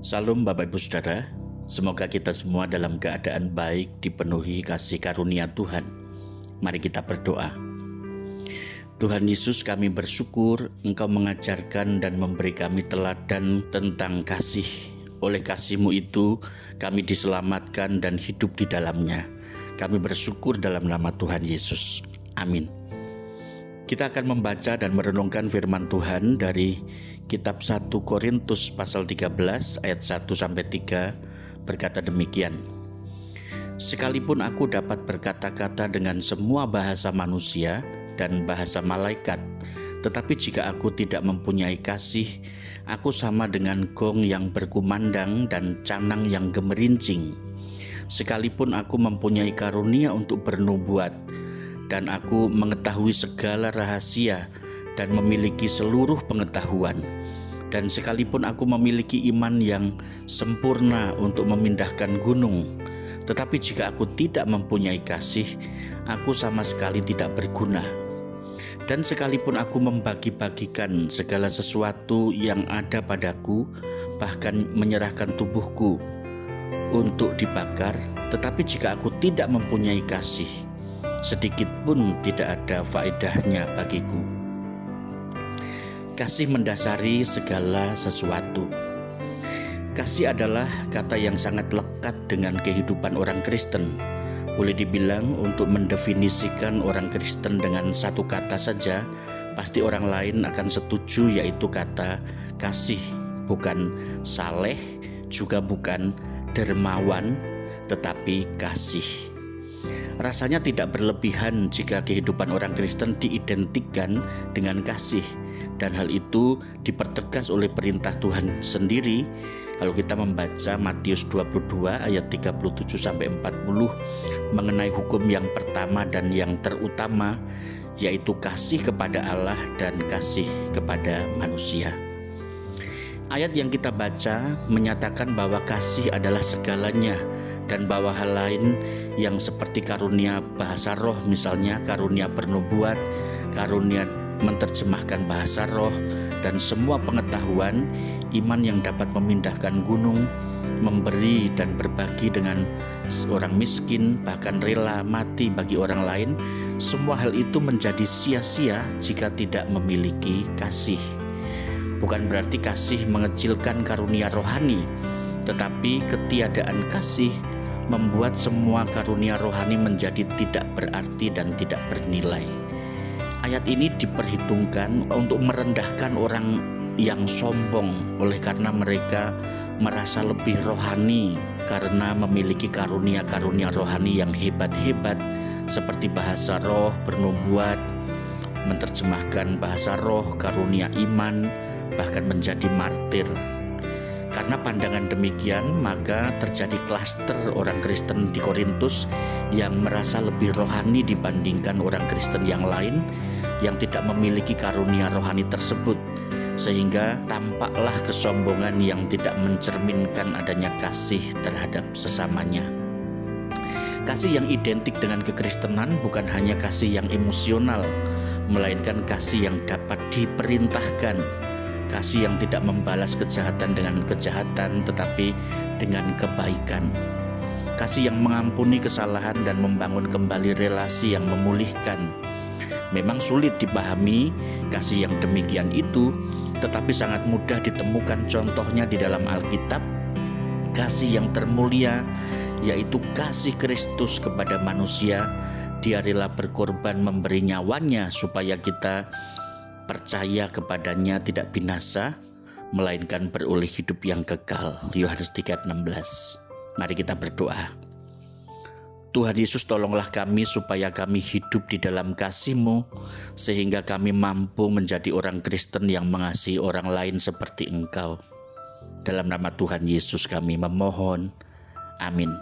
Salam Bapak Ibu Saudara, semoga kita semua dalam keadaan baik dipenuhi kasih karunia Tuhan. Mari kita berdoa. Tuhan Yesus kami bersyukur Engkau mengajarkan dan memberi kami teladan tentang kasih. Oleh kasihmu itu kami diselamatkan dan hidup di dalamnya. Kami bersyukur dalam nama Tuhan Yesus. Amin. Kita akan membaca dan merenungkan firman Tuhan dari kitab 1 Korintus pasal 13 ayat 1 sampai 3 berkata demikian. Sekalipun aku dapat berkata-kata dengan semua bahasa manusia dan bahasa malaikat, tetapi jika aku tidak mempunyai kasih, aku sama dengan gong yang berkumandang dan canang yang gemerincing. Sekalipun aku mempunyai karunia untuk bernubuat, dan aku mengetahui segala rahasia dan memiliki seluruh pengetahuan. Dan sekalipun aku memiliki iman yang sempurna untuk memindahkan gunung, tetapi jika aku tidak mempunyai kasih, aku sama sekali tidak berguna. Dan sekalipun aku membagi-bagikan segala sesuatu yang ada padaku, bahkan menyerahkan tubuhku untuk dibakar, tetapi jika aku tidak mempunyai kasih, sedikit pun tidak ada faedahnya bagiku. Kasih mendasari segala sesuatu. Kasih adalah kata yang sangat lekat dengan kehidupan orang Kristen. Boleh dibilang untuk mendefinisikan orang Kristen dengan satu kata saja, pasti orang lain akan setuju yaitu kata kasih, bukan saleh, juga bukan dermawan, tetapi kasih. Rasanya tidak berlebihan jika kehidupan orang Kristen diidentikan dengan kasih dan hal itu dipertegas oleh perintah Tuhan sendiri kalau kita membaca Matius 22 ayat 37 sampai 40 mengenai hukum yang pertama dan yang terutama yaitu kasih kepada Allah dan kasih kepada manusia. Ayat yang kita baca menyatakan bahwa kasih adalah segalanya dan bahwa hal lain yang seperti karunia bahasa roh misalnya karunia bernubuat, karunia menerjemahkan bahasa roh dan semua pengetahuan iman yang dapat memindahkan gunung, memberi dan berbagi dengan seorang miskin bahkan rela mati bagi orang lain, semua hal itu menjadi sia-sia jika tidak memiliki kasih. Bukan berarti kasih mengecilkan karunia rohani, tetapi ketiadaan kasih membuat semua karunia rohani menjadi tidak berarti dan tidak bernilai. Ayat ini diperhitungkan untuk merendahkan orang yang sombong oleh karena mereka merasa lebih rohani karena memiliki karunia-karunia rohani yang hebat-hebat seperti bahasa roh, bernubuat, menerjemahkan bahasa roh, karunia iman, bahkan menjadi martir. Karena pandangan demikian, maka terjadi klaster orang Kristen di Korintus yang merasa lebih rohani dibandingkan orang Kristen yang lain yang tidak memiliki karunia rohani tersebut, sehingga tampaklah kesombongan yang tidak mencerminkan adanya kasih terhadap sesamanya. Kasih yang identik dengan kekristenan bukan hanya kasih yang emosional, melainkan kasih yang dapat diperintahkan kasih yang tidak membalas kejahatan dengan kejahatan tetapi dengan kebaikan. Kasih yang mengampuni kesalahan dan membangun kembali relasi yang memulihkan. Memang sulit dipahami kasih yang demikian itu tetapi sangat mudah ditemukan contohnya di dalam Alkitab. Kasih yang termulia yaitu kasih Kristus kepada manusia. Dia rela berkorban memberi nyawanya supaya kita percaya kepadanya tidak binasa, melainkan beroleh hidup yang kekal. Yohanes 3:16. Mari kita berdoa. Tuhan Yesus tolonglah kami supaya kami hidup di dalam kasih-Mu sehingga kami mampu menjadi orang Kristen yang mengasihi orang lain seperti Engkau. Dalam nama Tuhan Yesus kami memohon. Amin.